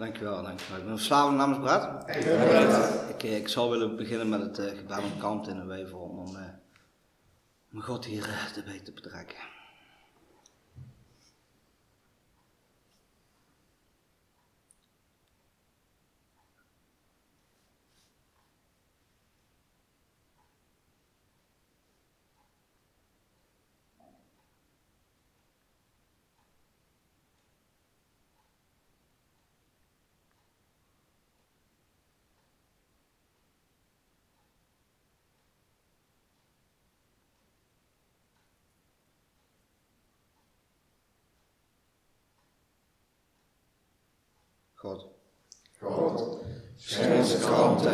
Dankjewel, dankjewel. Ik ben verslavend namens Brad. Ik, ik zou willen beginnen met het uh, gebed om kant in de wevel om, uh, om God hier uh, erbij te betrekken. God. God, schenk ons de kalmte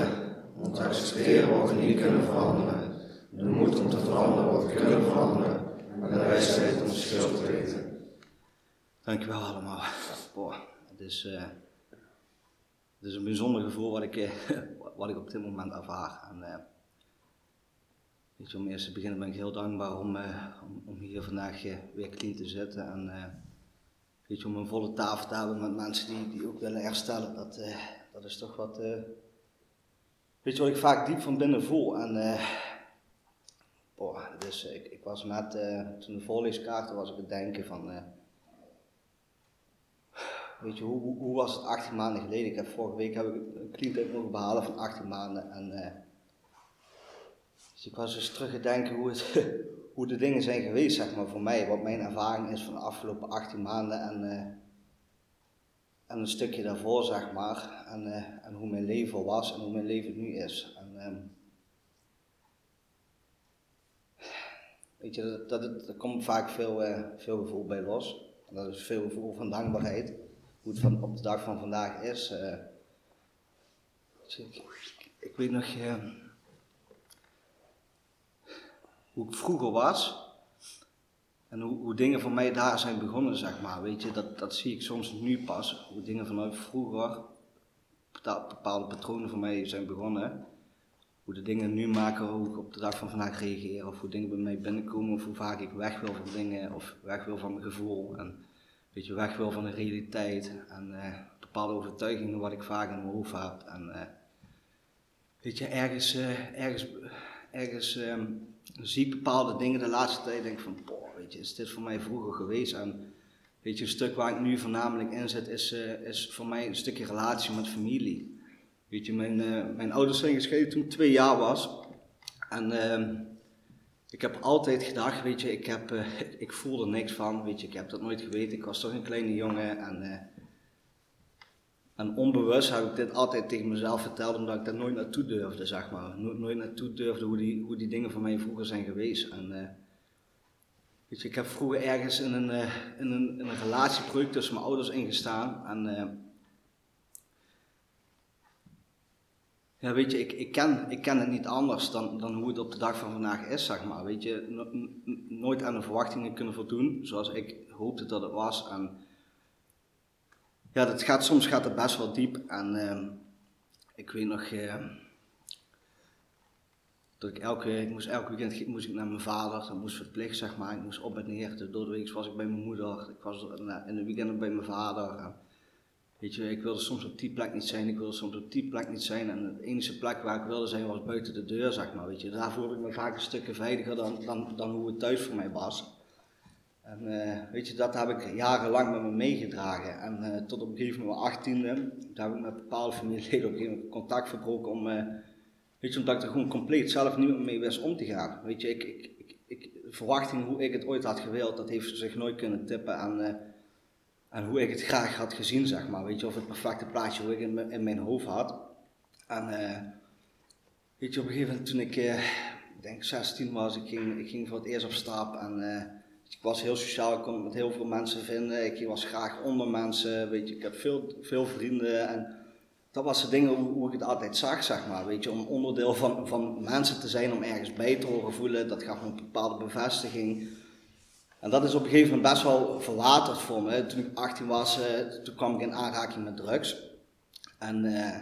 om te accepteren wat we niet kunnen veranderen. De moed om te veranderen wat we kunnen veranderen. En de wijsheid om verschil te weten. Dankjewel allemaal. Boah, het is, uh, het is een bijzonder gevoel wat ik, uh, wat ik op dit moment ervaar. En, uh, weet je, om eerst te beginnen ben ik heel dankbaar om, om, om, hier vandaag weer clean te zitten. En, weet je, om een volle tafel te hebben met mensen die, die ook willen herstellen, dat, uh, dat is toch wat, uh, weet je wat ik vaak diep van binnen voel. En, uh, boah, dus ik, ik was net, toen de voorleeskaarten was ik het denken van, weet je, hoe, hoe, was het 18 maanden geleden? Ik heb vorige week heb ik een clean mogen behalen van 18 maanden. En, dus ik was dus terug te denken hoe het, hoe de dingen zijn geweest, zeg maar, voor mij. Wat mijn ervaring is van de afgelopen 18 maanden en, uh, en een stukje daarvoor, zeg maar. En, uh, en hoe mijn leven was en hoe mijn leven nu is. En, um, weet je, dat, dat, komt vaak veel, uh, veel gevoel bij los. Dat is veel gevoel van dankbaarheid. Hoe het van, op de dag van vandaag is. Ik, ik, weet nog hoe ik vroeger was. En hoe, hoe dingen voor mij daar zijn begonnen, zeg maar. Weet je, dat, dat zie ik soms nu pas. Hoe dingen vanuit vroeger, bepaalde patronen voor mij zijn begonnen. Hoe de dingen nu maken, hoe ik op de dag van vandaag reageer. Of hoe dingen bij mij binnenkomen. Of hoe vaak ik weg wil van dingen. Of weg wil van mijn gevoel. En weet je, weg wil van de realiteit. En uh, bepaalde overtuigingen wat ik vaak in mijn hoofd heb. En uh, weet je, ergens, uh, ergens, ergens um, zie ik bepaalde dingen de laatste tijd denk van, boah, weet je, is dit voor mij vroeger geweest? En weet je, een stuk waar ik nu voornamelijk in zit, is, uh, is voor mij een stukje relatie met familie. Weet je, mijn, uh, mijn ouders zijn gescheiden toen ik twee jaar was. En uh, ik heb altijd gedacht, weet je, ik, heb, uh, ik voel er niks van, weet je, ik heb dat nooit geweten. Ik was toch een kleine jongen en en onbewust heb ik dit altijd tegen mezelf verteld, omdat ik daar nooit naartoe durfde, zeg maar. Nooit, naartoe durfde hoe die, hoe die dingen voor mij vroeger zijn geweest. En, uh, weet je, ik heb vroeger ergens in een, uh, in een, in een relatiebreuk tussen mijn ouders ingestaan. En uh, ja, weet je, ik, ik, ken, ik ken het niet anders dan, dan hoe het op de dag van vandaag is, zeg maar. Weet je, no, nooit aan de verwachtingen kunnen voldoen, zoals ik hoopte dat het was. En, ja, dat gaat, soms gaat het best wel diep. En uh, ik weet nog uh, dat ik elke, ik moest elke weekend moest ik naar mijn vader, dat moest verplicht zeg maar. Ik moest op en neer. De doordeweeks was ik bij mijn moeder, ik was in de weekenden bij mijn vader. Weet je, ik wilde soms op die plek niet zijn, ik wilde soms op die plek niet zijn. En de enige plek waar ik wilde zijn was buiten de deur, zeg maar. Weet je. Daar voelde ik me vaak een stukje veiliger dan, dan, dan hoe het thuis voor mij was. En uh, weet je, dat heb ik jarenlang met me meegedragen. En uh, tot op een gegeven moment, achttiende, daar heb ik met bepaalde familieleden op een gegeven moment contact verbroken om, uh, weet je, omdat ik er gewoon compleet zelf niet mee wist om te gaan. Weet je, ik, ik, ik, verwachting hoe ik het ooit had gewild, dat heeft zich nooit kunnen tippen aan, aan hoe ik het graag had gezien, zeg maar. Weet je, of het perfecte plaatje hoe ik in, in mijn hoofd had. En weet je, op een gegeven moment toen ik, ik denk 16 was, ik ging, ik ging voor het eerst op stap en ik was heel sociaal, ik kon het met heel veel mensen vinden. Ik was graag onder mensen, weet je, ik had veel, veel vrienden. En dat was de dingen hoe, hoe, ik het altijd zag, zeg maar. Weet je, om onderdeel van, van mensen te zijn, om ergens bij te horen voelen, dat gaf me een bepaalde bevestiging. En dat is op een gegeven moment best wel verwaterd voor me. Toen ik 18 was, uh, toen kwam ik in aanraking met drugs. En uh,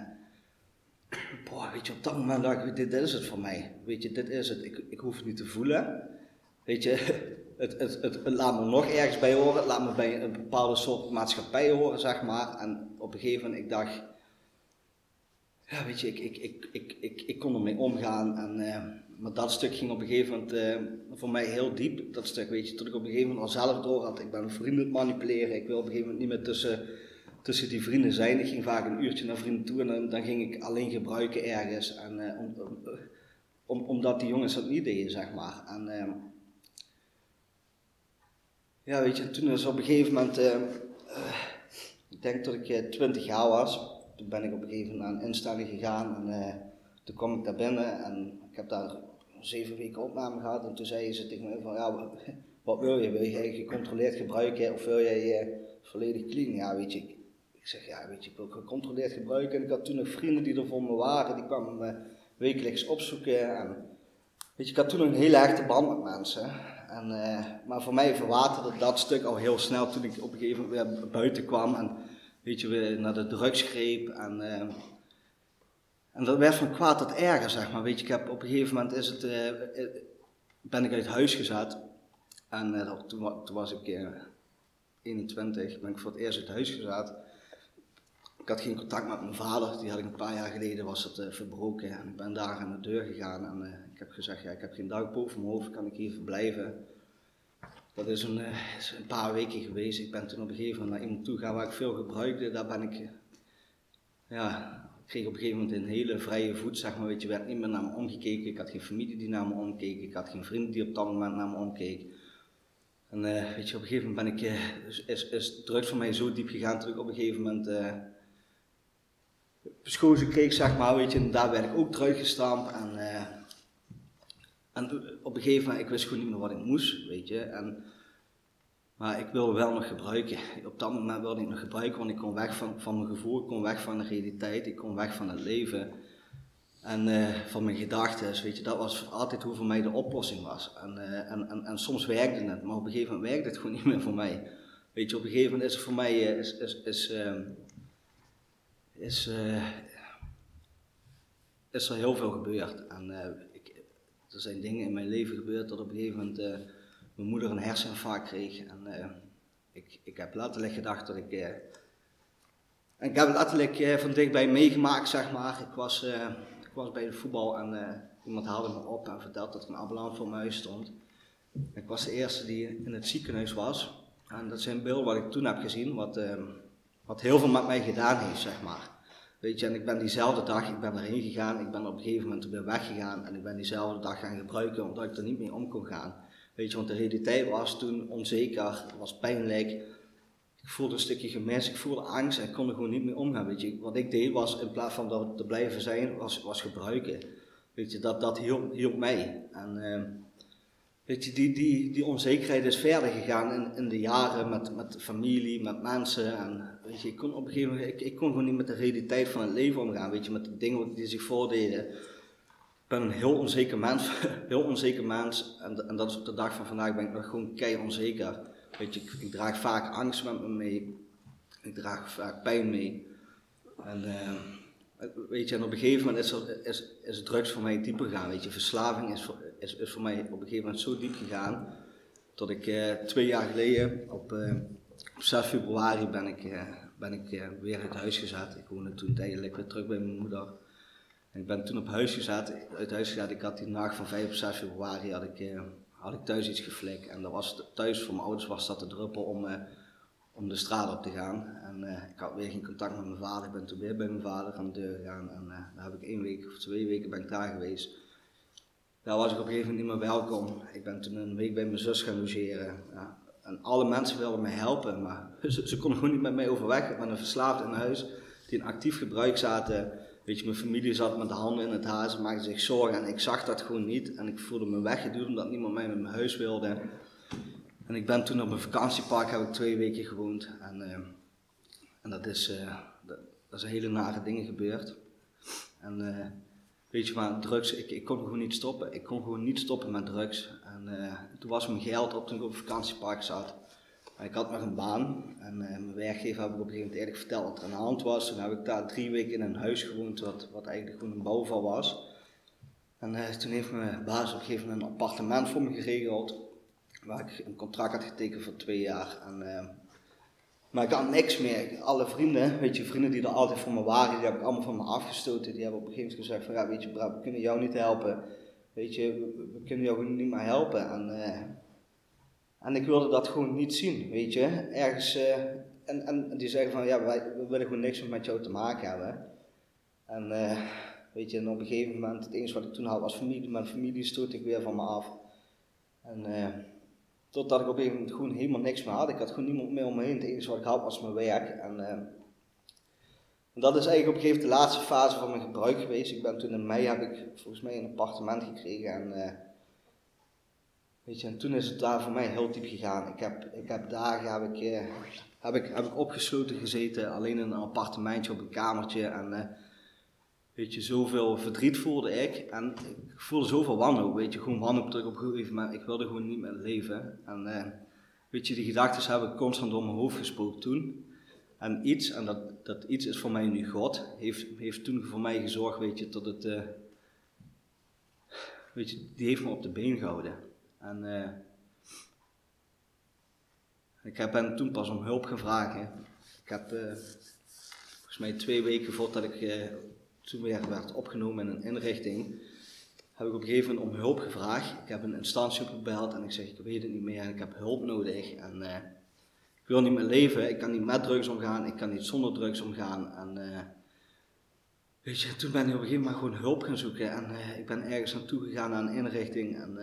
boah, weet je, op dat moment dacht ik, dit, dit is het voor mij. Weet je, dit is het. Ik, ik hoef het niet te voelen. Weet je, het, het, het, laat me nog ergens bij horen, het laat me bij een bepaalde soort maatschappij horen, zeg maar. En op een gegeven moment, ik dacht, ja, weet je, ik, ik, ik, ik, ik, ik kon ermee omgaan. En, uh, maar dat stuk ging op een gegeven moment uh, voor mij heel diep. Dat stuk, weet je, tot ik op een gegeven moment al zelf door had. Ik ben vrienden manipuleren. Ik wil op een gegeven moment niet meer tussen, tussen die vrienden zijn. Ik ging vaak een uurtje naar vrienden toe en dan, ging ik alleen gebruiken ergens. En, om, om, omdat die jongens dat niet deden, zeg maar. En, ehm, ja, weet je, toen is op een gegeven moment, ik denk dat ik 20 jaar was toen ben ik op een gegeven moment naar een instelling gegaan en toen kwam ik daar binnen en ik heb daar zeven weken opname gehad en toen zei ze tegen me van ja, wat wil je? Wil je gecontroleerd gebruiken of wil jij volledig clean? Ja, weet je, ik, zeg ja, weet je, ik wil gecontroleerd gebruiken en ik had toen nog vrienden die er voor me waren, die kwamen me wekelijks opzoeken en weet je, ik had toen een hele echte band met mensen. En, uh, maar voor mij verwaterde dat stuk al heel snel toen ik op een gegeven moment weer buiten kwam en weet je, weer naar de drugsgreep. En, uh, en dat werd van kwaad tot erger, zeg maar. Weet je, ik heb op een gegeven moment is het, uh, ben ik uit huis gezet. En toen, toen, was ik 21, ben ik voor het eerst uit huis gezet. Ik had geen contact met mijn vader, die had ik een paar jaar geleden, was het verbroken. En ik ben daar aan de deur gegaan en ik heb gezegd, ja, ik heb geen dak boven mijn hoofd, kan ik hier verblijven? Dat is een, is een, paar weken geweest. Ik ben toen op een gegeven moment naar iemand toe gegaan waar ik veel gebruikte. Daar ben ik, ja, ik kreeg op een gegeven moment een hele vrije voet, zeg maar. Weet je, werd niet meer naar me omgekeken. Ik had geen familie die naar me omkeek. Ik had geen vrienden die op dat moment naar me omkeek. En uh, weet je, op een gegeven moment ben ik, is, is, is drugs voor mij zo diep gegaan dat ik op een gegeven moment uh, beschozen kreeg, zeg maar, weet je. Daar werd ik ook teruggestampt. En, en op een gegeven moment, ik wist gewoon niet meer wat ik moest, weet je. En, maar ik wilde wel nog gebruiken. Op dat moment wilde ik nog gebruiken, want ik kon weg van, van mijn gevoel, ik kon weg van de realiteit, ik kon weg van het leven. En uh, van mijn gedachten, weet je, dat was altijd hoe voor mij de oplossing was. En, uh, en, en, soms werkte het, maar op een gegeven moment werkte het gewoon niet meer voor mij. Weet je, op een gegeven moment is er voor mij, uh, is, is, is, is, is er heel veel gebeurd. En er zijn dingen in mijn leven gebeurd dat op een gegeven moment uh, mijn moeder een herseninfarct kreeg. En uh, ik, ik heb letterlijk gedacht dat ik. En ik heb het letterlijk van dichtbij meegemaakt, zeg maar. Ik was, ik was bij de voetbal en iemand haalde me op en vertelde dat er een ambulance voor mijn huis stond. Ik was de eerste die in het ziekenhuis was. En dat zijn beelden wat ik toen heb gezien, wat, wat heel veel met mij gedaan heeft, zeg maar. Weet je, en ik ben diezelfde dag, ik ben erheen gegaan, ik ben op een gegeven moment weer weggegaan en ik ben diezelfde dag gaan gebruiken omdat ik er niet mee om kon gaan. Weet je, want de realiteit was toen onzeker, was pijnlijk. Ik voelde een stukje gemis, ik voelde angst en ik kon er gewoon niet mee omgaan. Weet je, wat ik deed was, in plaats van dat te blijven zijn, was, was gebruiken. Weet je, dat, dat hielp, mij. En, uh, weet je, die, die, die onzekerheid is verder gegaan in, in de jaren met, met familie, met mensen. En Weet je, ik kon op een gegeven moment, ik, ik, kon gewoon niet met de realiteit van het leven omgaan, weet je, met de dingen die zich voordeden. Ik ben een heel onzeker mens, heel onzeker mens. En, en dat is op de dag van vandaag ben ik nog gewoon keihard onzeker. Weet je, ik, draag vaak angst met me mee. Ik draag vaak pijn mee. En uh, weet je, en op een gegeven moment is, er, is, is drugs voor mij dieper gegaan. Weet je, verslaving is voor, is, is voor mij op een gegeven moment zo diep gegaan. Dat ik uh, twee jaar geleden op... Uh, op 6 februari ben ik, uh, ben ik weer uit huis gezet. Ik woonde toen tijdelijk weer terug bij mijn moeder. En ik ben toen op huis gezet, uit huis gezet. Ik had die nacht van 5 op 6 februari had ik, had ik thuis iets geflikt. En dat was thuis voor mijn ouders was dat de druppel om, om de straat op te gaan. En ik had weer geen contact met mijn vader. Ik ben toen weer bij mijn vader aan de deur gegaan. En daar heb ik één week of twee weken ben ik daar geweest. Daar was ik op een gegeven moment niet meer welkom. Ik ben toen een week bij mijn zus gaan logeren. Ja, en alle mensen wilden me helpen, maar ze, konden gewoon niet met mij overweg. Ik ben een verslaafd in huis, die in actief gebruik zaten. Weet je, mijn familie zat met de handen in het haar, ze maakten zich zorgen en ik zag dat gewoon niet. En ik voelde me weggeduwd omdat niemand mij met mijn huis wilde. En ik ben toen op een vakantiepark, heb ik twee weken gewoond. En, uh, en dat, is, uh, dat, dat is hele nare dingen gebeurd. En uh, weet je drugs, ik, ik kon gewoon niet stoppen. Ik kon gewoon niet stoppen met drugs. En uh, toen was mijn geld op toen ik op vakantiepark zat. ik had nog een baan en uh, mijn werkgever heb ik op een gegeven moment eerlijk verteld wat er aan de hand was. Toen heb ik daar drie weken in een huis gewoond wat, wat eigenlijk gewoon een bouwval was. En uh, toen heeft mijn baas op een gegeven een appartement voor me geregeld. waar ik een contract had getekend voor twee jaar. En, maar ik had niks meer. Alle vrienden, weet je, vrienden die er altijd voor me waren, die heb ik allemaal van me afgestoten. Die hebben op een gegeven moment gezegd van, ja, weet je, we kunnen jou niet helpen. Weet je, we, kunnen jou niet meer helpen. En, en ik wilde dat gewoon niet zien, weet je. Ergens, en, en die zeggen van, ja, wij, we willen gewoon niks meer met jou te maken hebben. En weet je, en op een gegeven moment, het enige wat ik toen had was familie. Mijn familie stoot ik weer van me af. En Totdat ik op een gegeven moment gewoon helemaal niks meer had. Ik had gewoon niemand meer om me heen. Het enige wat ik had was mijn werk. En, en dat is eigenlijk op een gegeven moment de laatste fase van mijn gebruik geweest. Ik ben toen in mei heb ik volgens mij een appartement gekregen. En, uh, weet je, en toen is het daar voor mij heel diep gegaan. Ik heb, ik heb dagen heb ik, uh, heb ik, heb ik opgesloten gezeten. Alleen in een appartementje op een kamertje. En weet je, zoveel verdriet voelde ik. En ik voelde zoveel wanhoop, weet je, gewoon wanhoop terug op een moment. Ik wilde gewoon niet meer leven. En uh, weet je, die gedachten hebben constant door mijn hoofd gesproken toen. En iets, en dat, dat iets is voor mij nu God, heeft, heeft toen voor mij gezorgd, weet je, tot het, uh, weet je, die heeft me op de been gehouden. En uh, ik heb hem toen pas om hulp gevraagd. Hè. Ik heb volgens mij twee weken voordat ik toen weer werd opgenomen in een inrichting, heb ik op een gegeven moment om hulp gevraagd. Ik heb een instantie opgebeld en ik zeg, ik weet het niet meer en ik heb hulp nodig. En uh, ik wil niet meer leven, ik kan niet met drugs omgaan, ik kan niet zonder drugs omgaan. En uh, weet je, toen ben ik op een gegeven moment gewoon hulp gaan zoeken. En uh, ik ben ergens naartoe gegaan naar een inrichting. En,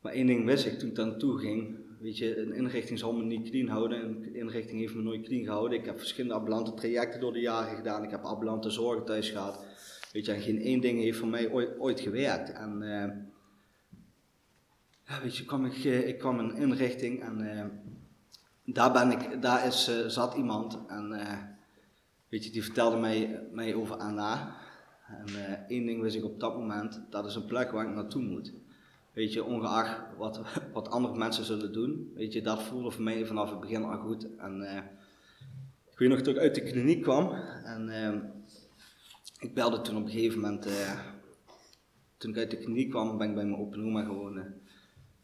maar één ding wist ik toen ik daar naartoe ging, Weet je, een inrichting zal me niet clean houden. Een inrichting heeft me nooit clean gehouden. Ik heb verschillende ambulante trajecten door de jaren gedaan. Ik heb ambulante zorgen thuis gehad. Weet je, en geen één ding heeft voor mij ooit, ooit gewerkt. En uh, ja, weet je, ik, uh, ik kwam in een inrichting en uh, daar, ben ik, daar is, zat iemand en weet je, die vertelde mij, mij over Anna. En één ding wist ik op dat moment, dat is een plek waar ik naartoe moet. Weet je, ongeacht wat, wat andere mensen zullen doen. Weet je, dat voelde voor mij vanaf het begin al goed. En uh, ik weet nog dat ik uit de kliniek kwam. En uh, ik belde toen op een gegeven moment, uh, toen ik uit de kliniek kwam, ben ik bij mijn open oma gewoond.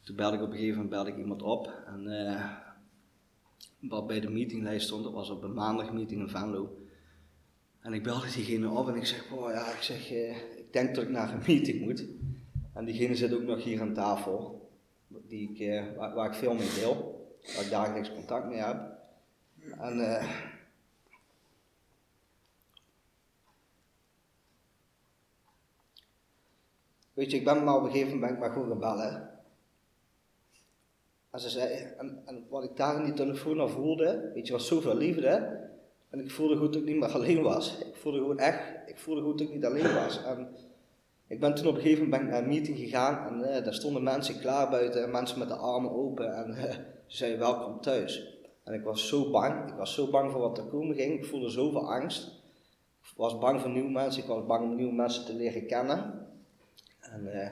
Toen belde ik op een gegeven moment belde ik iemand op. En wat bij de meetinglijst stond, dat was op een maandag meeting in Venlo. En ik belde diegene op en ik zeg, oh ja, ik zeg, ik denk dat ik naar een meeting moet. En diegene zit ook nog hier aan tafel, die ik, eh, waar, ik veel mee deel, waar ik dagelijks contact mee heb. En uh, weet je, ik ben maar op een gegeven moment maar gewoon gaan bellen. En, ze zei, en, wat ik daar in die telefoon al voelde, weet je, was zoveel liefde. En ik voelde goed dat ik niet meer alleen was. Ik voelde gewoon echt, ik voelde goed dat ik niet alleen was. En, ik ben toen op een gegeven moment naar een meeting gegaan en uh, daar stonden mensen klaar buiten en mensen met de armen open en uh, ze zeiden welkom thuis. En ik was zo bang, ik was zo bang voor wat er komen ging, ik voelde zoveel angst. Ik was bang voor nieuwe mensen, ik was bang om nieuwe mensen te leren kennen. En uh,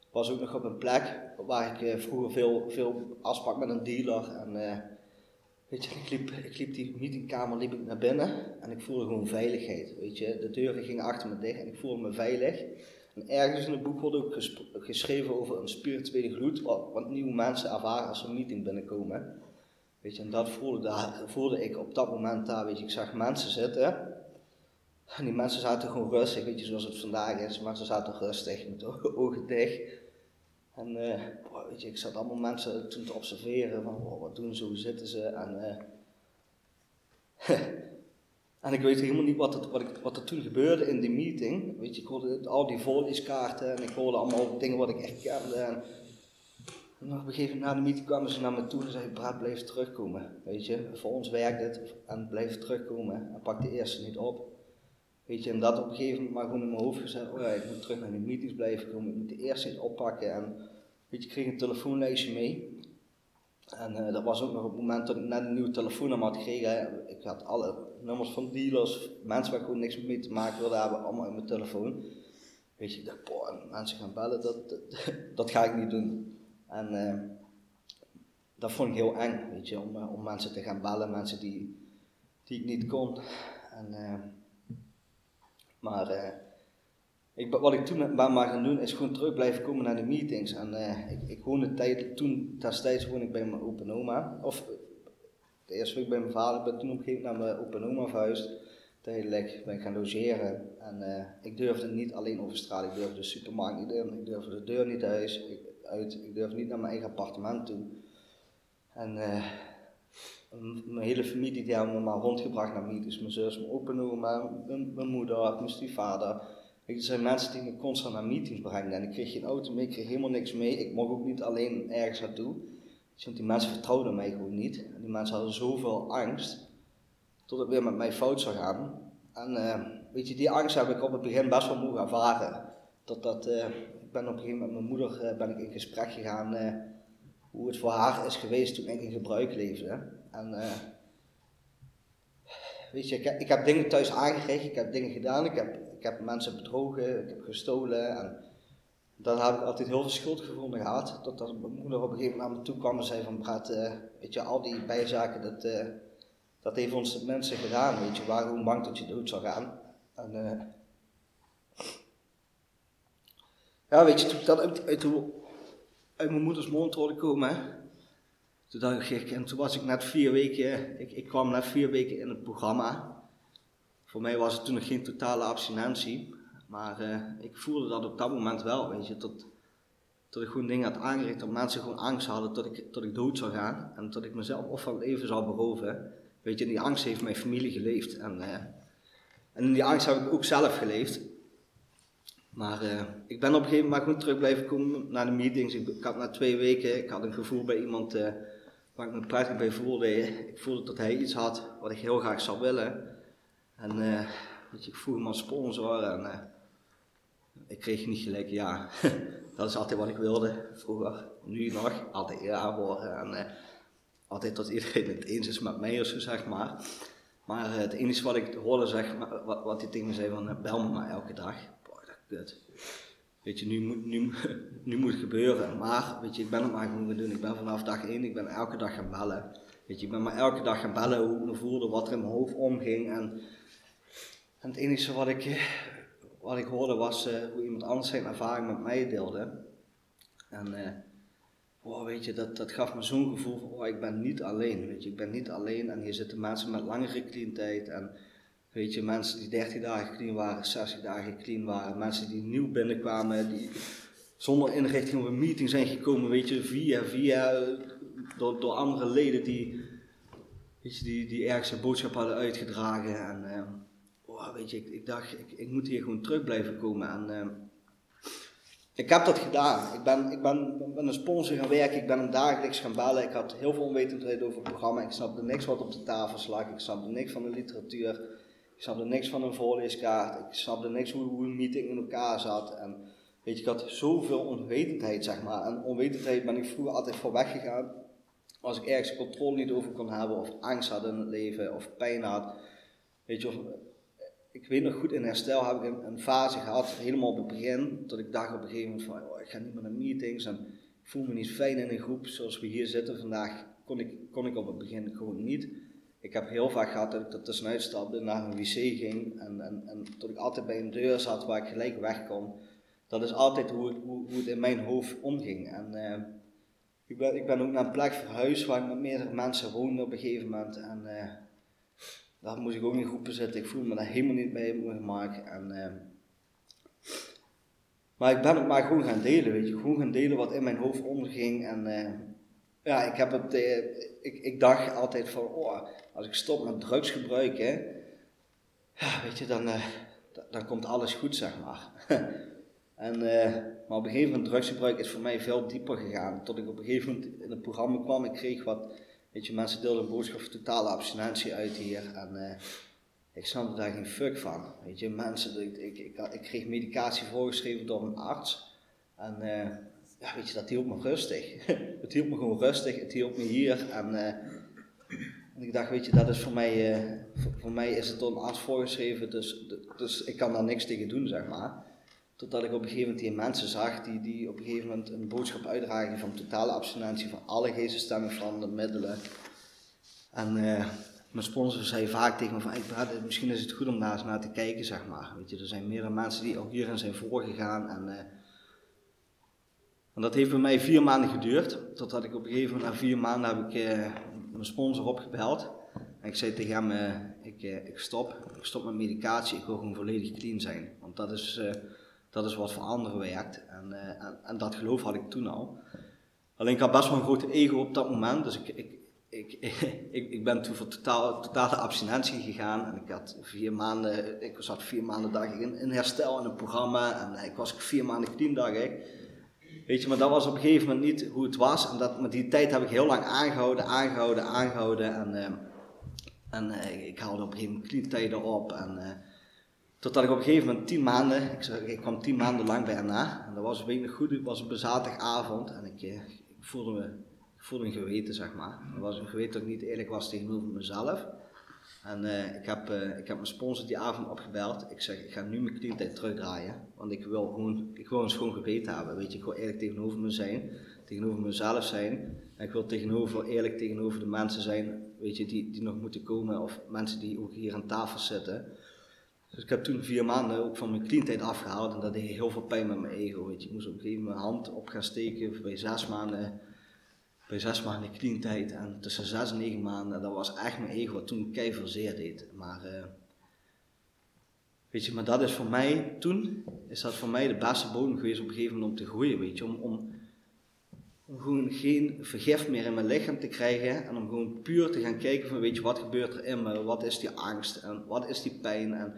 ik was ook nog op een plek waar ik vroeger veel, veel afsprak met een dealer. En weet je, ik liep, ik liep die meetingkamer liep ik naar binnen en ik voelde gewoon veiligheid. Weet je, de deuren gingen achter me dicht en ik voelde me veilig. En ergens in het boek wordt ook geschreven over een spirituele gloed, wat, nieuwe mensen ervaren als ze een meeting binnenkomen. Weet je, en dat voelde, daar, voelde ik op dat moment daar, weet je, ik zag mensen zitten. En die mensen zaten gewoon rustig, weet je, zoals het vandaag is. Mensen zaten rustig, met ogen dicht. En uh, weet je, ik zat allemaal mensen toen te observeren van, wat doen ze, hoe zitten ze. En uh, En ik weet helemaal niet wat, wat, ik, wat er toen gebeurde in die meeting. Weet je, ik hoorde al die volleskaarten en ik hoorde allemaal dingen wat ik echt kende. En, op een gegeven moment na de meeting kwamen ze naar me toe en zeiden, Brad, blijf terugkomen. Weet je, voor ons werkt het en blijf terugkomen. En pak de eerste niet op. Weet je, en dat op een gegeven moment maar gewoon in mijn hoofd gezet, oh ik moet terug naar die meetings blijven komen, ik moet de eerste niet oppakken. En weet je, ik kreeg een telefoonlijstje mee. En uh, dat was ook nog op het moment dat ik net een nieuwe telefoonnummer had gekregen. Ik had alle nummers van dealers, mensen waar ik gewoon niks mee te maken wilde hebben, allemaal in mijn telefoon. Weet je, ik dacht, boah, mensen gaan bellen, dat, dat, ga ik niet doen. En uh, dat vond ik heel eng, weet je, om, uh, om mensen te gaan bellen, mensen die, die ik niet kon. En, maar ik, wat ik toen ben maar gaan doen, is gewoon terug blijven komen naar de meetings. En ik, ik woonde tijd, toen, destijds woonde ik bij mijn open oma. Of de eerste week bij mijn vader, ben toen op een gegeven moment naar mijn open oma verhuisd. Tijdelijk ben ik gaan logeren. En uh, ik durfde niet alleen over straat, ik durfde de supermarkt niet in, ik durfde de deur niet thuis, ik, uit, ik durfde niet naar mijn eigen appartement toe. En uh, mijn hele familie die hebben me maar rondgebracht naar meetings. Mijn zus, mijn open oma, mijn, mijn moeder, mijn stiefvader. Er zijn mensen die me constant naar meetings brengen en ik kreeg geen auto mee, ik kreeg helemaal niks mee. Ik mocht ook niet alleen ergens naartoe. Want die mensen vertrouwden mij gewoon niet. Die mensen hadden zoveel angst, tot het weer met mij fout zou gaan. En uh, weet je, die angst heb ik op het begin best wel moeten ervaren. Dat dat, uh, ik ben op een gegeven moment met mijn moeder uh, ben ik in gesprek gegaan hoe het voor haar is geweest toen ik in gebruik leefde. En weet je, ik, ik heb dingen thuis aangekregen, ik heb dingen gedaan, ik heb ik heb mensen bedrogen, ik heb gestolen. En daar heb ik altijd heel veel schuldgevoel gehad. Totdat mijn moeder op een gegeven moment naar me toe kwam en zei van Brad, uh, weet je, al die bijzaken, dat, uh, dat heeft ons mensen gedaan, weet je. Gewoon bang dat je dood zou gaan. En, uh, ja, weet je, toen ik dat uit, uit, uit mijn moeders mond hoorde komen, toen dacht ik, en toen was ik net vier weken, ik, ik kwam net vier weken in het programma. Voor mij was het toen nog geen totale abstinentie, maar uh, ik voelde dat op dat moment wel, weet je, tot, tot ik gewoon dingen had aangericht, dat mensen gewoon angst hadden tot ik, tot ik dood zou gaan en tot ik mezelf of van het leven zou beroven. Weet je, in die angst heeft mijn familie geleefd en, uh, en in die angst heb ik ook zelf geleefd. Maar uh, ik ben op een gegeven moment gewoon terug blijven komen naar de meetings. Ik, had na twee weken, ik had een gevoel bij iemand waar ik me prettig bij voelde. Ik voelde dat hij iets had wat ik heel graag zou willen. En uh, je, ik vroeg hem als sponsor en ik kreeg niet gelijk ja. dat is altijd wat ik wilde vroeger. Nu nog, altijd ja horen. En uh, altijd dat iedereen het eens is met mij of zo, zeg maar. Maar het enige wat ik hoorde, zeg, wat, wat hij tegen me zei van bel me maar elke dag. Boah, dat kut. Weet je, nu, moet, nu, nu moet het gebeuren. Maar, weet je, ik ben het maar gewoon gaan doen. Ik ben vanaf dag één, ik ben elke dag gaan bellen. Weet je, ik ben maar elke dag gaan bellen hoe ik me voelde, wat er in mijn hoofd omging. En en het enige wat ik, wat ik hoorde was uh, hoe iemand anders zijn ervaring met mij deelde. En uh, oh, weet je, dat, dat gaf me zo'n gevoel van, oh, ik ben niet alleen. Weet je, ik ben niet alleen. En hier zitten mensen met langere clean tijd. En weet je, mensen die 30 dagen clean waren, 60 dagen clean waren. Mensen die nieuw binnenkwamen, die zonder inrichting op een meeting zijn gekomen, weet je, via, via, door, door andere leden die, weet je, die, die ergens een boodschap hadden uitgedragen. En, uh, weet je, ik, dacht, ik, ik, moet hier gewoon terug blijven komen. En uh, ik heb dat gedaan. Ik ben, ik ben, een sponsor gaan werken, ik ben hem dagelijks gaan bellen. Ik had heel veel onwetendheid over het programma. Ik snapte niks wat op de tafel lag. Ik snapte niks van de literatuur. Ik snapte niks van een voorleeskaart. Ik snapte niks hoe, hoe een meeting in elkaar zat. En weet je, ik had zoveel onwetendheid, zeg maar. En onwetendheid ben ik vroeger altijd voor weggegaan. Als ik ergens controle niet over kon hebben, of angst had in het leven, of pijn had. Weet je, of ik weet nog goed, in herstel heb ik een, fase gehad, helemaal op het begin, dat ik dacht op een gegeven moment van, oh, ik ga niet meer naar meetings en ik voel me niet fijn in een groep zoals we hier zitten vandaag, kon ik, kon ik op het begin gewoon niet. Ik heb heel vaak gehad dat ik er tussenuit stapte, naar een wc ging en, en, en dat ik altijd bij een deur zat waar ik gelijk weg kon. Dat is altijd hoe het, hoe, hoe het in mijn hoofd omging. En uh, ik, ben, ik ben ook naar een plek verhuisd waar ik met meerdere mensen woonde op een gegeven moment. En, uh, daar moest ik ook in groepen zitten. Ik voel me daar helemaal niet op mijn gemak. En, uh, maar ik ben het maar gewoon gaan delen, weet je. Gewoon gaan delen wat in mijn hoofd omging. En uh, ja, ik heb het, uh, ik, ik dacht altijd van, oh, als ik stop met drugs gebruiken, ja, weet je, dan, dan komt alles goed, zeg maar. en, maar op een gegeven moment, drugsgebruik is voor mij veel dieper gegaan. Tot ik op een gegeven moment in het programma kwam, ik kreeg wat Weet je, mensen deelden een boodschap totale abstinentie uit hier. En uh, ik snapte daar geen fuck van. Weet je, mensen, ik, ik, ik, ik kreeg medicatie voorgeschreven door een arts. En uh, ja, weet je, dat hielp me rustig. het hielp me gewoon rustig, het hielp me hier. En, uh, en ik dacht, weet je, dat is voor mij, voor, voor, mij is het door een arts voorgeschreven, dus, dus ik kan daar niks tegen doen, zeg maar. Totdat ik op een gegeven moment die mensen zag die, die op een gegeven moment een boodschap uitdragen van totale abstinentie van alle geestesstemming van de middelen. En uh, mijn sponsor zei vaak tegen me van, ik, misschien is het goed om daar eens naar te kijken, zeg maar. Weet je, er zijn meerdere mensen die ook hierin zijn voorgegaan en... Uh, en dat heeft bij mij vier maanden geduurd, totdat ik op een gegeven moment na vier maanden heb ik mijn sponsor opgebeld. En ik zei tegen hem, ik, ik, stop, ik stop met medicatie, ik wil gewoon volledig clean zijn. Want dat is, dat is wat voor anderen werkt. En, en, en, dat geloof had ik toen al. Alleen ik had best wel een grote ego op dat moment, dus ik, ik, ik, ik, ik ben toen voor totaal, totale abstinentie gegaan. En ik had vier maanden, ik zat vier maanden dag in, in herstel in een programma. En ik was vier maanden dacht ik. Weet je, maar dat was op een gegeven moment niet hoe het was. En dat, met die tijd heb ik heel lang aangehouden, aangehouden, aangehouden. En, en uh, ik haalde op een gegeven moment clean op. En, totdat ik op een gegeven moment tien maanden, ik, ik kwam tien maanden lang bij. En dat was week goed, het was een zaterdagavond. En ik, ik voelde me voelde een geweten, zeg maar. Dat was een geweten dat ik niet eerlijk was tegenover mezelf. En uh, ik, heb, uh, ik heb mijn sponsor die avond opgebeld. Ik zeg, ik ga nu mijn knietijd terugdraaien. Want ik wil gewoon, ik wil een schoon geweten hebben. Weet je, ik wil eerlijk tegenover me zijn. Tegenover mezelf zijn. En ik wil tegenover, eerlijk tegenover de mensen zijn, weet je, die, die nog moeten komen. Of mensen die ook hier aan tafel zitten. Dus ik heb toen vier maanden ook van mijn clean afgehaald. En dat deed heel veel pijn met mijn ego. Weet je. Ik moest op een gegeven moment mijn hand op gaan steken. Bij zes maanden bij zes maanden clean en tussen zes en negen maanden, dat was echt mijn ego wat toen kei zeer deed. Maar uh, weet je, maar dat is voor mij, toen is dat voor mij de beste bodem geweest op een gegeven moment om te groeien, weet je, om, om, om gewoon geen vergif meer in mijn lichaam te krijgen en om gewoon puur te gaan kijken van weet je, wat gebeurt er in me, wat is die angst en wat is die pijn en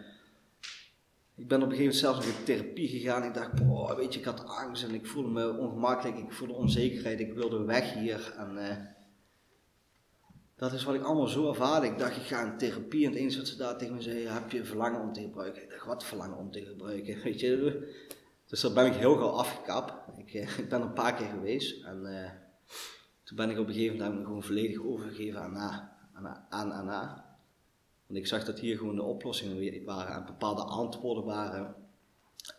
ik ben op een gegeven moment zelfs nog in therapie gegaan. Ik dacht, boah, weet je, ik had angst en ik voelde me ongemakkelijk. Ik voelde onzekerheid. Ik wilde weg hier. En uh, dat is wat ik allemaal zo ervaarde. Ik dacht, ik ga in therapie. En het enige wat ze daar tegen me zei, heb je verlangen om te gebruiken? Ik dacht, wat verlangen om te gebruiken? Weet je, dus daar ben ik heel gauw afgekapt. Ik, ik ben een paar keer geweest. En uh, toen ben ik op een gegeven moment gewoon volledig overgegeven aan na. Aan, aan. Want ik zag dat hier gewoon de oplossingen waren en bepaalde antwoorden waren.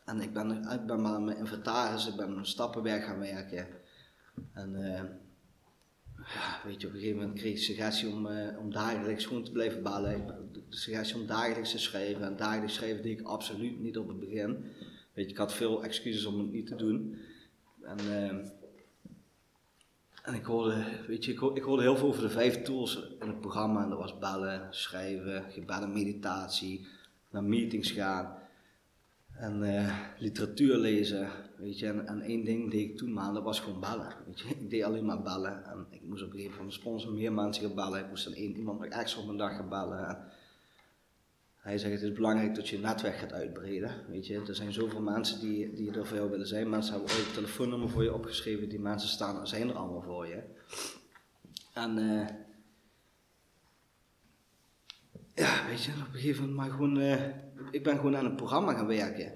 En ik ben, ik ben mijn inventaris, ik ben stappenwerk gaan werken. En ja, weet je, op een gegeven moment kreeg ik suggestie om, uh, om dagelijks gewoon te blijven ballen. De suggestie om dagelijks te schrijven. En dagelijks schrijven deed ik absoluut niet op het begin. Weet je, ik had veel excuses om het niet te doen. En, uh, ik hoorde, weet je, ik hoorde, ik heel veel over de vijf tools in het programma. En dat was bellen, schrijven, gebeden, meditatie, naar meetings gaan. En uh, literatuur lezen, weet je. En, en, één ding deed ik toen maar, dat was gewoon bellen. Weet je. Ik deed alleen maar bellen. En ik moest op een gegeven moment sponsor meer mensen gaan bellen. Ik moest dan één iemand nog extra op een dag gaan bellen. Hij zegt het is belangrijk dat je netwerk gaat uitbreiden. Weet je, er zijn zoveel mensen die, die er voor jou willen zijn. Mensen hebben ooit een telefoonnummer voor je opgeschreven. Die mensen staan, zijn er allemaal voor je. En uh, ja, weet je, op een gegeven moment maar gewoon, uh, ik ben gewoon aan een programma gaan werken.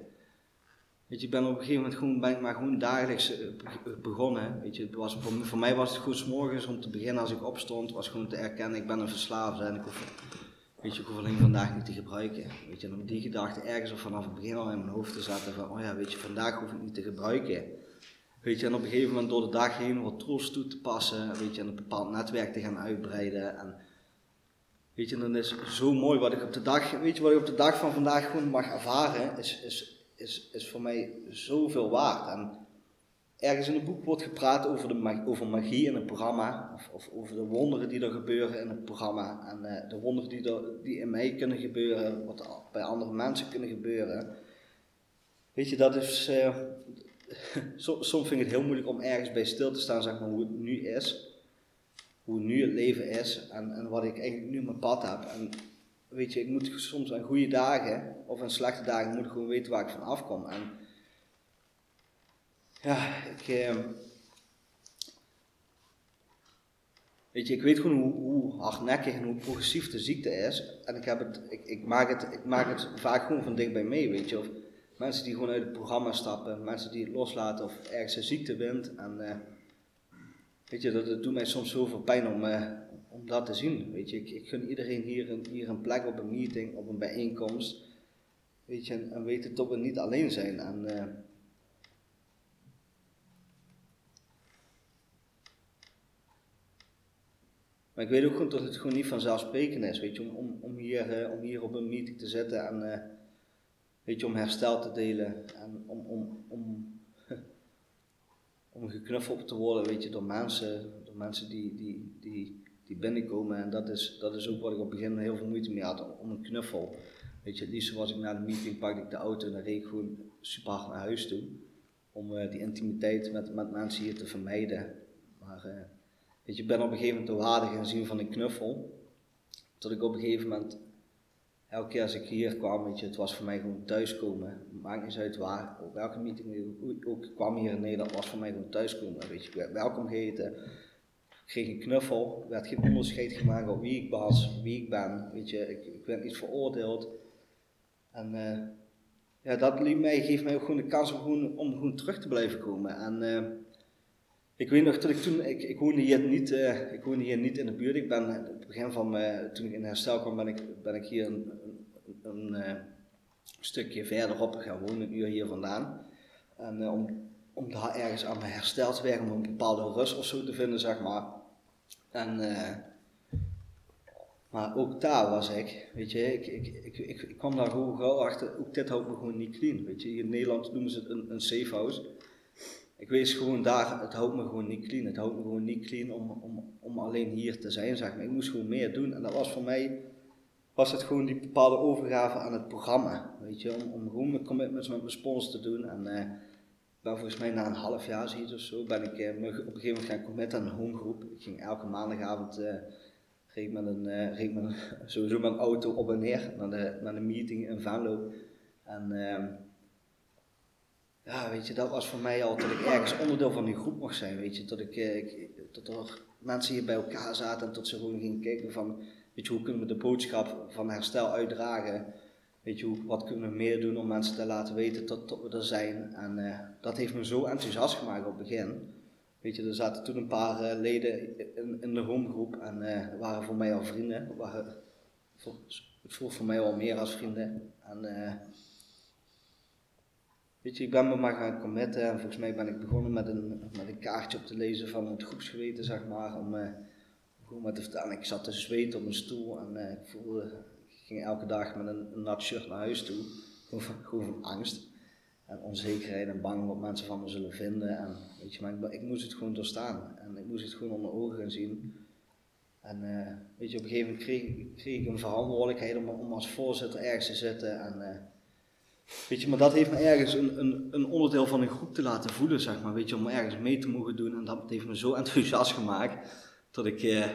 Weet je, ik ben op een gegeven moment gewoon, ben ik maar gewoon dagelijks uh, begonnen. Weet je, het was, voor, voor, mij was het goed morgens om te beginnen als ik opstond, was gewoon te erkennen, ik ben een verslaafde en ik hoef weet je, ik hoef vandaag niet te gebruiken. Weet je, om die gedachte ergens of vanaf het begin al in mijn hoofd te zetten van, oh ja, weet je, vandaag hoef ik niet te gebruiken. Weet je, en op een gegeven moment door de dag heen wat tools toe te passen, weet je, en een bepaald netwerk te gaan uitbreiden. En, weet je, dan is zo mooi wat ik op de dag, weet je, wat ik op de dag van vandaag gewoon mag ervaren, is, is, is, is voor mij zoveel waard. En ergens in het boek wordt gepraat over, de magie, over magie in het programma, of, of, over de wonderen die er gebeuren in het programma, en uh, de wonderen die, die in mij kunnen gebeuren, wat bij andere mensen kunnen gebeuren. Weet je, dat is. Uh, soms vind ik het heel moeilijk om ergens bij stil te staan, zeg maar, hoe het nu is. Hoe nu het leven is en, en wat ik eigenlijk nu mijn pad heb. En weet je, ik moet soms aan goede dagen of aan slechte dagen moet ik gewoon weten waar ik van afkom. En, ja, ik. Eh, weet je, ik weet gewoon hoe, hoe, hardnekkig en hoe progressief de ziekte is. En ik, heb het, ik, ik, maak het, ik maak het vaak gewoon van dichtbij mee, weet je. Of mensen die gewoon uit het programma stappen, mensen die het loslaten of ergens een ziekte wint. En uh, weet je, dat, doet mij soms zoveel pijn om, uh, om dat te zien. Weet je, ik, ik gun iedereen hier een, hier een plek op een meeting, op een bijeenkomst. Weet je, en, en weten dat we niet alleen zijn. En, Maar ik weet ook gewoon dat het gewoon niet vanzelfsprekend is, weet je, om, om, hier, om hier op een meeting te zitten en weet je, om herstel te delen en om, om, om, om geknuffeld te worden, weet je, door mensen, door mensen die, die, die, die binnenkomen. En dat is, dat is ook wat ik op het begin heel veel moeite mee had, om een knuffel. Weet je, het liefst was ik na de meeting, pakte ik de auto en dan reed ik gewoon super hard naar huis toe. Om uh, die intimiteit met, met mensen hier te vermijden. Maar weet je, ik ben op een gegeven moment de waarde gaan van een knuffel. Tot ik op een gegeven moment, elke keer als ik hier kwam, weet je, het was voor mij gewoon thuiskomen. Maakt niet uit waar, op welke meeting ook kwam hier in Nederland, was voor mij gewoon thuiskomen. Weet je, ik werd welkom geheten kreeg een knuffel, werd geen onderscheid gemaakt op wie ik was, wie ik ben. Weet je, ik, werd niet veroordeeld. En uh, ja, dat liet mij, geeft mij ook gewoon de kans om gewoon, om gewoon terug te blijven komen. En uh, ik weet nog ik toen, ik, ik woonde hier niet, uh, ik woonde hier niet in de buurt. Ik ben, op het begin van, toen ik in herstel kwam, ben ik, ben ik hier een, een, een stukje verderop gaan wonen, een uur hier vandaan. En om, om daar ergens aan mijn herstel te werken, om een bepaalde rust of zo te vinden, zeg maar. En maar ook daar was ik, weet je, ik, ik, ik, ik, ik kwam daar gewoon gauw achter, ook dit houdt me gewoon niet clean. Weet je, in Nederland noemen ze het een, een safe house. Ik wees gewoon daar, het houdt me gewoon niet clean. Het houdt me gewoon niet clean om, om, om alleen hier te zijn, zeg maar. Ik moest gewoon meer doen. En dat was voor mij, was het gewoon die bepaalde overgave aan het programma. Weet je, om, om gewoon mijn commitments met mijn sponsor te doen. En uh, ben volgens mij na een half jaar zoiets of zo, ben ik uh, op een gegeven moment gaan committen aan een homegroep. Ik ging elke maandagavond... Reed met een, uh, met sowieso met een auto op en neer naar de, naar de meeting in Venlo. En uh, ja, weet je, dat was voor mij al dat ik ergens onderdeel van die groep mocht zijn, weet je. Dat, ik, ik, dat er mensen hier bij elkaar zaten en tot ze gewoon gingen kijken van, weet je, hoe kunnen we de boodschap van herstel uitdragen? Weet je, wat kunnen we meer doen om mensen te laten weten dat, we er zijn? En uh, dat heeft me zo enthousiast gemaakt op het begin. Weet je, er zaten toen een paar uh, leden in, de homegroep en uh, waren voor mij al vrienden. Waren, voor, het voor mij al meer als vrienden. En weet ik ben me maar gaan committen en volgens mij ben ik begonnen met een, met een kaartje op te lezen van het groepsgeweten, zeg maar. Om gewoon maar te vertellen. Ik zat te zweten op een stoel en ik voelde, ik ging elke dag met een, nat shirt naar huis toe. Gewoon van, angst en onzekerheid en bang wat mensen van me zullen vinden. En, weet je, maar ik, moest het gewoon doorstaan en ik moest het gewoon onder ogen gaan zien. En uh, weet je, op een gegeven moment kreeg, ik een verantwoordelijkheid om, als voorzitter ergens te zitten. En, uh, weet je, maar dat heeft me ergens een, een, een, onderdeel van een groep te laten voelen, zeg maar. Weet je, om ergens mee te mogen doen. En dat heeft me zo enthousiast gemaakt dat ik, uh,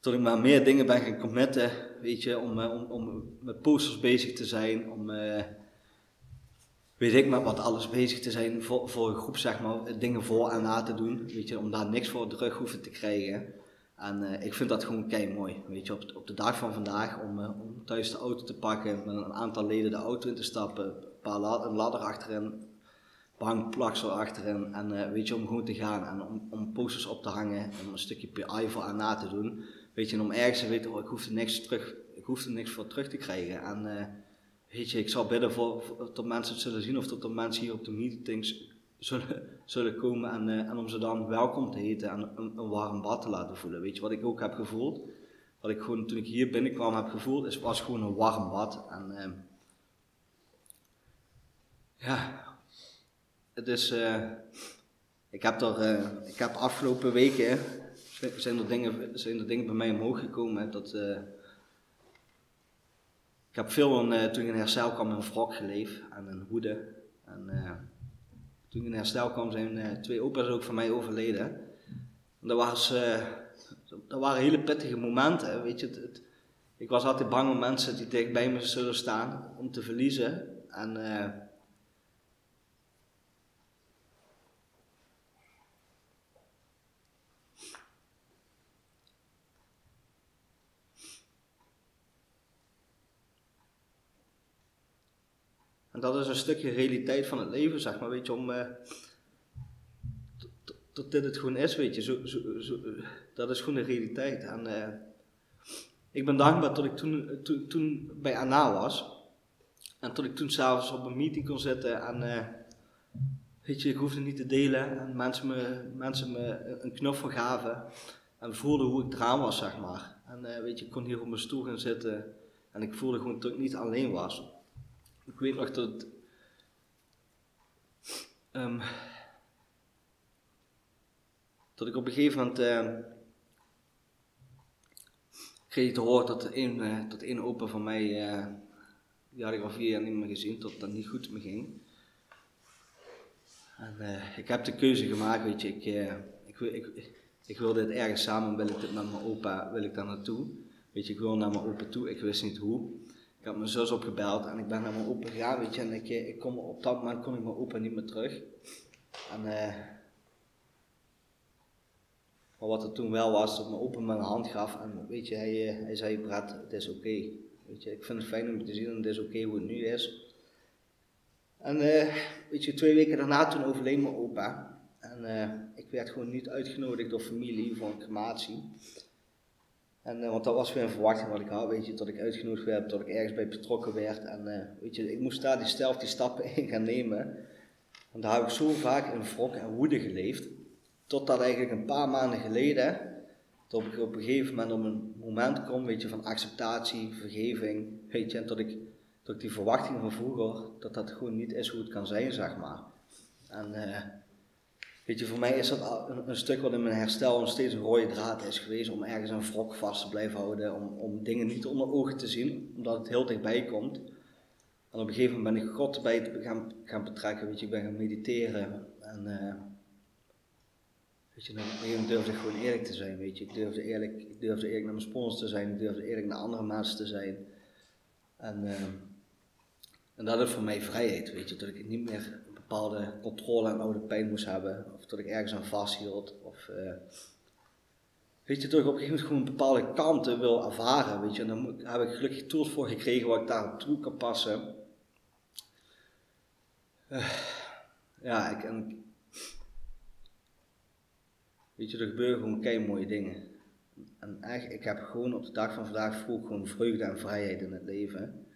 dat ik maar meer dingen ben gaan committen. Weet je, om, om, om met posters bezig te zijn, om weet ik met wat alles bezig te zijn voor, voor een groep, zeg maar, dingen voor en na te doen, weet je, om daar niks voor terug hoeven te krijgen. En uh, ik vind dat gewoon kei mooi, weet je, op, op de dag van vandaag, om, uh, om thuis de auto te pakken, met een aantal leden de auto in te stappen, een, paar la een ladder achterin, achterin, en uh, weet je, om gewoon te gaan en om, om posters op te hangen, om een stukje PI voor en na te doen, weet je, en om ergens te weten, oh, ik hoef er niks terug, ik niks voor terug te krijgen. En, weet je, ik zal bidden voor, dat mensen het zullen zien of dat er mensen hier op de meetings zullen, komen en, uh, en om ze dan welkom te heten en een, een, warm bad te laten voelen. Weet je, wat ik ook heb gevoeld, wat ik gewoon toen ik hier binnenkwam heb gevoeld, is, was gewoon een warm bad. En uh, ja, het is, uh, ik heb er, ik heb afgelopen weken, zijn er dingen, zijn er dingen bij mij omhoog gekomen, dat ik heb veel uh, toen ik in herstel kwam in wrok geleefd en een hoede. En toen ik in herstel kwam zijn uh, twee opa's ook van mij overleden. En dat, was, dat waren hele pittige momenten. Weet je, het, ik was altijd bang om mensen die dicht bij me zullen staan om te verliezen. En dat is een stukje realiteit van het leven, zeg maar, weet je, om... Uh, tot dit het gewoon is, weet je. Zo, zo, dat is gewoon de realiteit. En uh, ik ben dankbaar dat ik toen, toen, bij Anna was. En dat ik toen s'avonds op een meeting kon zitten en... Uh, weet je, ik hoefde niet te delen en mensen me, mensen me een knuffel gaven. en voelde hoe ik eraan was, zeg maar. En eh, weet je, ik kon hier op mijn stoel gaan zitten en ik voelde gewoon dat ik niet alleen was. Ik weet nog dat. Um, dat ik op een gegeven moment. Uh, kreeg te horen dat een, uh, dat opa van mij. Uh, die had ik vier jaar niet meer gezien, tot dat niet goed me ging. En uh, ik heb de keuze gemaakt, weet je, ik, ik, ik, ik, wil dit ergens samen, wil ik dit met mijn opa, wil ik daar naartoe. Weet je, ik wil naar mijn opa toe, ik wist niet hoe. Ik had mijn zus opgebeld en ik ben naar mijn opa gegaan, weet je, en ik, ik kom, op dat moment kon ik mijn opa niet meer terug. En uh, maar wat er toen wel was, dat mijn opa me een hand gaf en weet je, hij, eh, hij zei, Brad, het is oké. Weet je, ik vind het fijn om je te zien en het is oké hoe het nu is. En uh, weet je, twee weken daarna toen overleed mijn opa. En ik werd gewoon niet uitgenodigd door familie voor een crematie. En, uh, want dat was weer een verwachting wat ik had, weet je, dat ik uitgenodigd werd, dat ik ergens bij betrokken werd. En uh, weet je, ik moest daar die die stappen in gaan nemen. En daar heb ik zo vaak in wrok en woede geleefd. Totdat eigenlijk een paar maanden geleden, dat ik op een gegeven moment op een moment kom, weet je, van acceptatie, vergeving, weet je, en dat ik, dat ik die verwachting van vroeger, dat dat gewoon niet is hoe het kan zijn, zeg maar. En uh, weet je, voor mij is dat een, stuk wat in mijn herstel nog steeds een rode draad is geweest, om ergens een wrok vast te blijven houden, om, om dingen niet onder ogen te zien, omdat het heel dichtbij komt. En op een gegeven moment ben ik God bij gaan, gaan betrekken, weet je, ik ben gaan mediteren en... Uh, Weet je, op een gegeven moment durfde ik gewoon eerlijk te zijn, weet je. Ik durfde eerlijk, ik durfde eerlijk naar mijn sponsors te zijn, ik durfde eerlijk naar andere mensen te zijn. En, uh, en dat is voor mij vrijheid, weet je. Dat ik niet meer controle en oude pijn moest hebben, of dat ik ergens aan vasthield, of... Uh, weet je, dat ik op een gegeven moment gewoon bepaalde kanten wil ervaren, weet je. En dan heb ik gelukkig tools voor gekregen waar ik daarop toe kan passen. Uh, ja, ik, en Weet je, er gebeuren gewoon kei mooie dingen. En echt, ik heb gewoon op de dag van vandaag vroeg gewoon vreugde en vrijheid in het leven.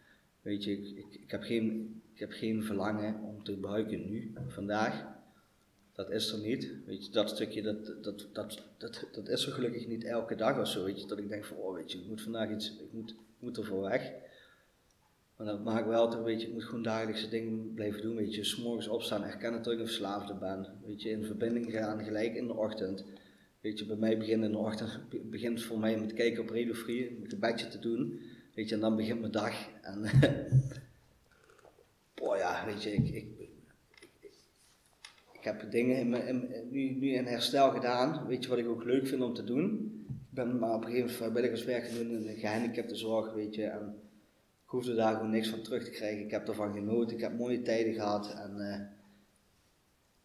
Weet je, ik, ik, heb, geen, ik heb geen verlangen om te gebruiken nu, vandaag. Dat is er niet. Weet je, dat stukje, dat, dat, dat, dat, dat is er gelukkig niet elke dag of zo. Weet je, dat ik denk van, oh weet je, ik moet vandaag iets, ik moet, ik moet er voor weg. Maar dat maakt wel toch, weet je, ik moet gewoon dagelijkse dingen blijven doen. Weet je, s'morgens opstaan, erkennen dat ik een verslaafde ben. Weet je, in verbinding gaan, gelijk in de ochtend. Weet je, bij mij begint in de ochtend, begint voor mij met kijken op Radio Free, een gebedje te doen. Weet je, en dan begint mijn dag. En, boah ja, weet je, ik, ik, ik, heb dingen in nu, nu in herstel gedaan. Weet je wat ik ook leuk vind om te doen? Ik ben maar op een gegeven moment vrijwilligerswerk gaan doen in de gehandicaptenzorg, weet je. En, ik hoefde daar gewoon niks van terug te krijgen. Ik heb ervan genoten, ik heb mooie tijden gehad. En uh,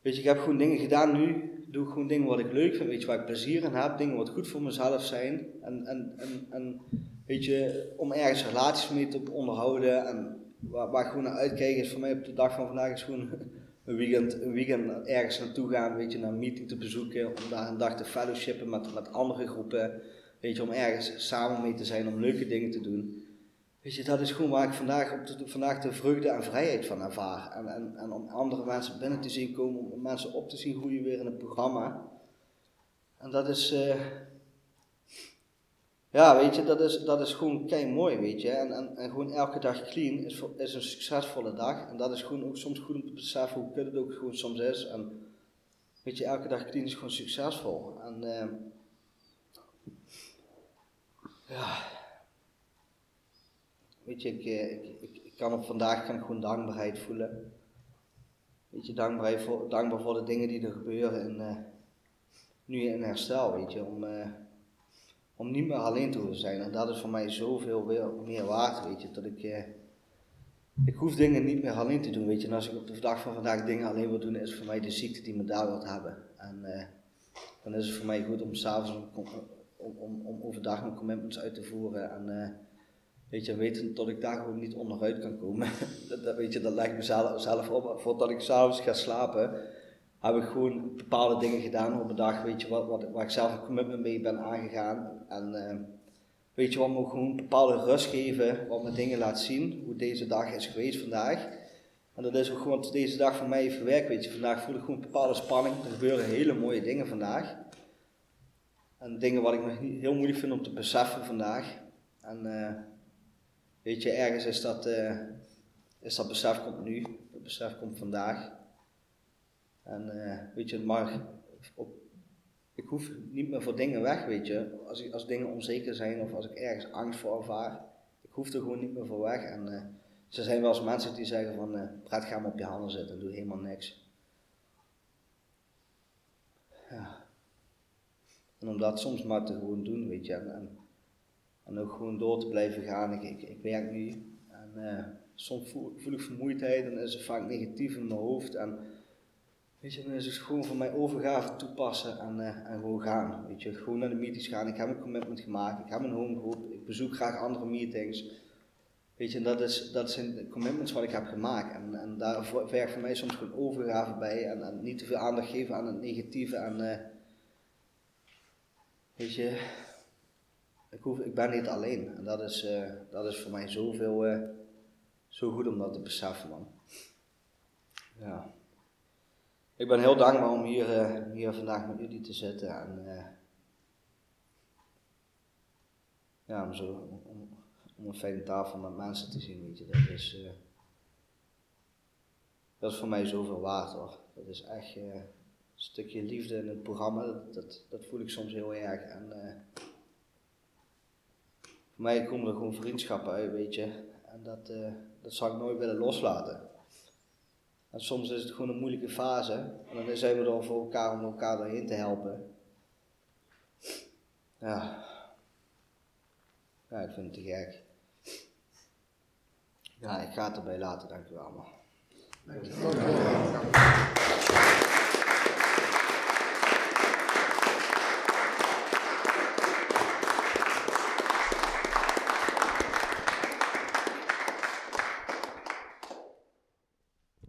weet je, ik heb gewoon dingen gedaan nu. Doe ik gewoon dingen wat ik leuk vind, weet je, waar ik plezier in heb. Dingen wat goed voor mezelf zijn. En, en, en, en weet je, om ergens relaties mee te onderhouden. En waar, ik gewoon naar uitkijk is voor mij op de dag van vandaag is gewoon een weekend, een weekend ergens naartoe gaan, weet je, naar een meeting te bezoeken. Om daar een dag te fellowshippen met, met andere groepen. Weet je, om ergens samen mee te zijn, om leuke dingen te doen. Weet je, dat is gewoon waar ik vandaag, op de, vandaag de vreugde en vrijheid van ervaar. En, en, en om andere mensen binnen te zien komen, om mensen op te zien groeien weer in het programma. En dat is, uh, ja, weet je, dat is, dat is gewoon kei mooi, weet je. En, en, en gewoon elke dag clean is, is een succesvolle dag. En dat is gewoon ook soms goed om te beseffen hoe kut het ook gewoon soms is. En weet je, elke dag clean is gewoon succesvol. En uh, ja Weet je, eh, ik, ik, kan op vandaag kan gewoon dankbaarheid voelen. Weet je, dankbaar voor, dankbaar voor de dingen die er gebeuren en uh, nu in herstel, weet je, om, uh, om niet meer alleen te hoeven zijn. En dat is voor mij zoveel meer waard, weet je, dat ik, uh, ik hoef dingen niet meer alleen te doen, weet je. Als ik op de dag van vandaag dingen alleen wil doen, is voor mij de ziekte die me daar wilt hebben. En dan is het voor mij goed om s'avonds om, om, om, overdag mijn commitments uit te voeren en Weet je, weten dat ik daar gewoon niet onderuit kan komen. dat, weet je, dat leg ik mezelf zelf op. Voordat ik s'avonds ga slapen, heb ik gewoon bepaalde dingen gedaan op een dag, weet je, wat, wat, waar ik zelf een commitment mee ben aangegaan. En uh, weet je, wat me gewoon bepaalde rust geven, wat me dingen laat zien, hoe deze dag is geweest vandaag. En dat is ook gewoon deze dag voor mij verwerkt, weet je. Vandaag voel ik gewoon bepaalde spanning, er gebeuren hele mooie dingen vandaag. en dingen wat ik nog niet heel moeilijk vind om te beseffen vandaag. En uh, weet je, ergens is dat, uh, is dat besef komt nu, dat besef komt vandaag. En uh, weet je, maar op, ik hoef niet meer voor dingen weg, weet je. Als, als dingen onzeker zijn of als ik ergens angst voor ervaar, ik hoef er gewoon niet meer voor weg. En uh, er zijn wel eens mensen die zeggen van, uh, Brett, ga maar op je handen zitten, doe helemaal niks. Ja. En om dat soms maar te gewoon doen, weet je. En, en, ook gewoon door te blijven gaan. Ik, ik, werk nu en soms voel, voel, ik vermoeidheid en is het vaak negatief in mijn hoofd. En weet je, dan is gewoon voor mij overgave toepassen en, uh, en gewoon gaan. Weet je, gewoon naar de meetings gaan. Ik heb een commitment gemaakt, ik heb een homegroep, ik bezoek graag andere meetings. Weet je, dat, is, dat zijn commitments wat ik heb gemaakt. En, en daar werkt voor mij soms gewoon overgave bij en, en niet te veel aandacht geven aan het negatieve. En, uh, weet je, ik, hoef, ik ben niet alleen. En dat is, uh, dat is voor mij zoveel, zo goed om dat te beseffen, man. Ja. Ik ben heel dankbaar om hier, hier vandaag met jullie te zitten. En, ja, om zo, om, een fijne tafel met mensen te zien, weet je, dat is, uh, dat is voor mij zoveel waard hoor. Dat is echt een stukje liefde in het programma, dat, dat, voel ik soms heel erg. En voor mij komen er gewoon vriendschappen uit, weet je, en dat, dat zou ik nooit willen loslaten. Soms is het gewoon een moeilijke fase, en dan zijn we er voor elkaar om elkaar doorheen te helpen. Ja. Ik vind het te gek. Ja, ik ga het erbij laten, dankjewel man. Dankjewel.